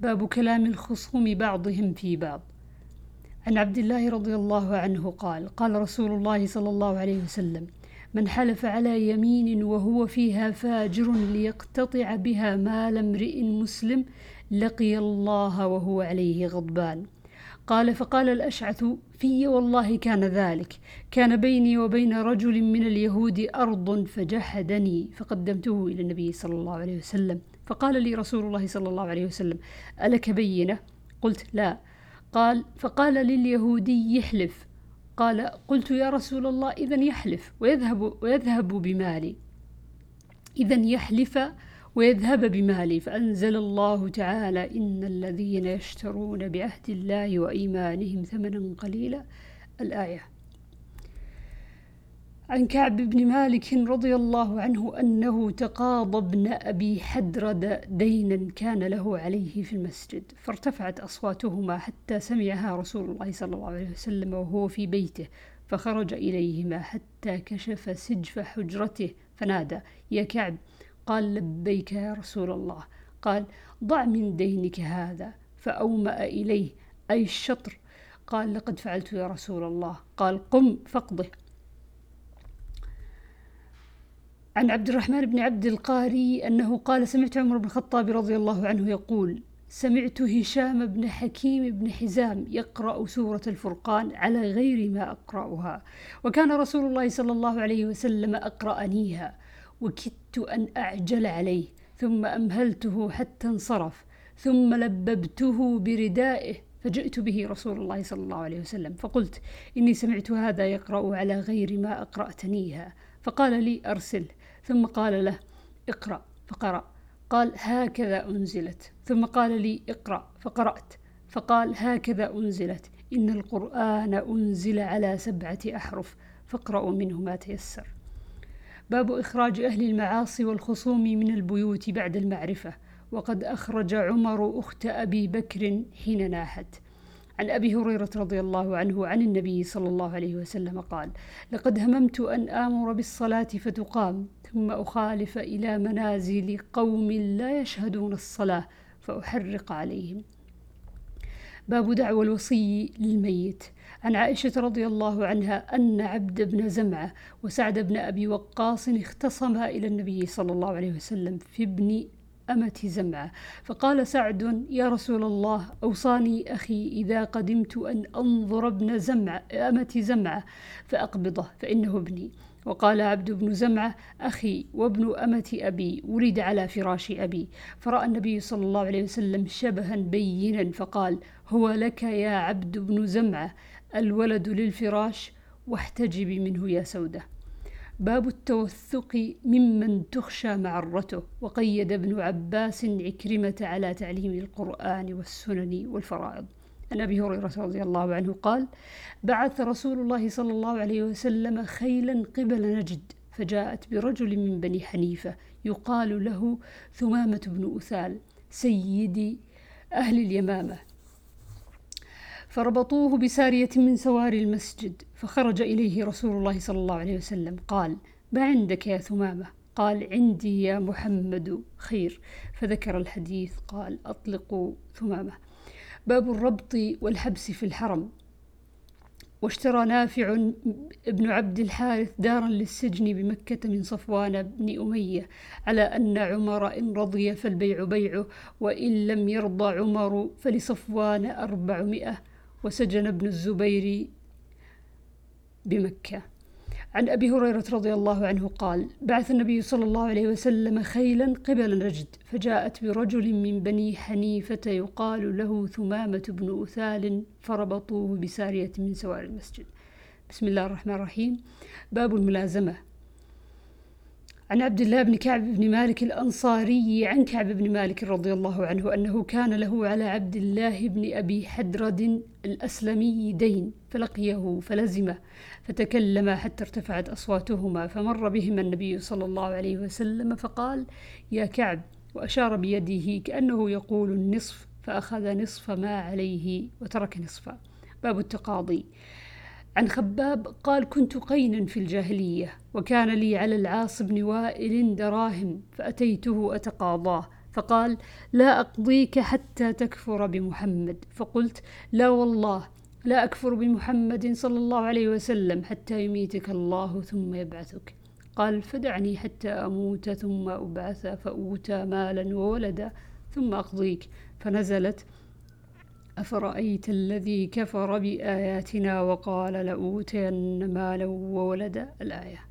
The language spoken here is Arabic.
باب كلام الخصوم بعضهم في بعض. عن عبد الله رضي الله عنه قال قال رسول الله صلى الله عليه وسلم من حلف على يمين وهو فيها فاجر ليقتطع بها مال امرئ مسلم لقي الله وهو عليه غضبان قال فقال الأشعث في والله كان ذلك. كان بيني وبين رجل من اليهود أرض فجحدني فقدمته إلى النبي صلى الله عليه وسلم فقال لي رسول الله صلى الله عليه وسلم ألك بينة؟ قلت لا. قال فقال لليهودي يحلف. قال قلت يا رسول الله إذا يحلف ويذهب ويذهب بمالي. إذا يحلف ويذهب بمالي فأنزل الله تعالى إن الذين يشترون بعهد الله وإيمانهم ثمنا قليلا. الآية. عن كعب بن مالك رضي الله عنه أنه تقاضى ابن أبي حدرد دينا كان له عليه في المسجد فارتفعت أصواتهما حتى سمعها رسول الله صلى الله عليه وسلم وهو في بيته فخرج إليهما حتى كشف سجف حجرته فنادى يا كعب قال لبيك يا رسول الله قال ضع من دينك هذا فأومأ إليه أي الشطر قال لقد فعلت يا رسول الله قال قم فاقضه عن عبد الرحمن بن عبد القاري أنه قال سمعت عمر بن الخطاب رضي الله عنه يقول سمعت هشام بن حكيم بن حزام يقرأ سورة الفرقان على غير ما أقرأها وكان رسول الله صلى الله عليه وسلم أقرأنيها وكدت أن أعجل عليه ثم أمهلته حتى انصرف ثم لببته بردائه فجئت به رسول الله صلى الله عليه وسلم فقلت إني سمعت هذا يقرأ على غير ما أقرأتنيها فقال لي أرسله ثم قال له اقرأ فقرأ. قال هكذا أنزلت. ثم قال لي اقرأ فقرأت. فقال هكذا أنزلت. إن القرآن أنزل على سبعة أحرف فاقرأوا منه ما تيسر. باب إخراج أهل المعاصي والخصوم من البيوت بعد المعرفة. وقد أخرج عمر أخت أبي بكر حين ناحت عن أبي هريرة رضي الله عنه عن النبي صلى الله عليه وسلم قال لقد هممت أن آمر بالصلاة فتقام ثم أخالف إلى منازل قوم لا يشهدون الصلاة فأحرق عليهم. باب دعوى الوصي للميت. عن عائشة رضي الله عنها أن عبد بن زمعة وسعد بن أبي وقاص اختصما إلى النبي صلى الله عليه وسلم في ابن أمة زمعة. فقال سعد يا رسول الله أوصاني أخي إذا قدمت أن أنظر ابن زمعة أمة زمعة فأقبضه فإنه ابني. وقال عبد بن زمعة أخي وابن أمة أبي ولد على فراش أبي. فرأى النبي صلى الله عليه وسلم شبها بينا فقال هو لك يا عبد بن زمعة الولد للفراش واحتجبي منه يا سودة. باب التوثق ممن تخشى معرته وقيد ابن عباس عكرمة على تعليم القرآن والسنن والفرائض. عن أبي هريرة رضي الله عنه قال بعث رسول الله صلى الله عليه وسلم خيلا قبل نجد فجاءت برجل من بني حنيفة يقال له ثمامة بن أثال سيد أهل اليمامة. فربطوه بسارية من سواري المسجد فخرج إليه رسول الله صلى الله عليه وسلم قال ما عندك يا ثمامة؟ قال عندي يا محمد خير. فذكر الحديث قال أطلقوا ثمامة. باب الربط والحبس في الحرم. واشترى نافع بن عبد الحارث دارا للسجن بمكة من صفوان بن أمية على أن عمر إن رضي فالبيع بيعه وإن لم يرضى عمر فلصفوان أربعمائة. وسجن ابن الزبير بمكة. عن أبي هريرة رضي الله عنه قال بعث النبي صلى الله عليه وسلم خيلا قبل نجد فجاءت برجل من بني حنيفة يقال له ثمامة بن أثال فربطوه بسارية من سوار المسجد. بسم الله الرحمن الرحيم. باب الملازمة. عن عبد الله بن كعب بن مالك الأنصاري عن كعب بن مالك رضي الله عنه أنه كان له على عبد الله بن أبي حدرد الأسلمي دين فلقيه فلزمه فتكلما حتى ارتفعت أصواتهما فمر بهما النبي صلى الله عليه وسلم فقال يا كعب. وأشار بيده كأنه يقول النصف فأخذ نصف ما عليه وترك نصفا باب التقاضي. عن خباب قال كنت قينا في الجاهلية وكان لي على العاص بن وائل دراهم فأتيته أتقاضاه فقال لا أقضيك حتى تكفر بمحمد. فقلت لا والله لا أكفر بمحمد صلى الله عليه وسلم حتى يميتك الله ثم يبعثك. قال فدعني حتى أموت ثم أبعث فأوتى مالا وولدا ثم أقضيك. فنزلت أفرأيت الذي كفر بآياتنا وقال لأوتين مالا وولدا الآية؟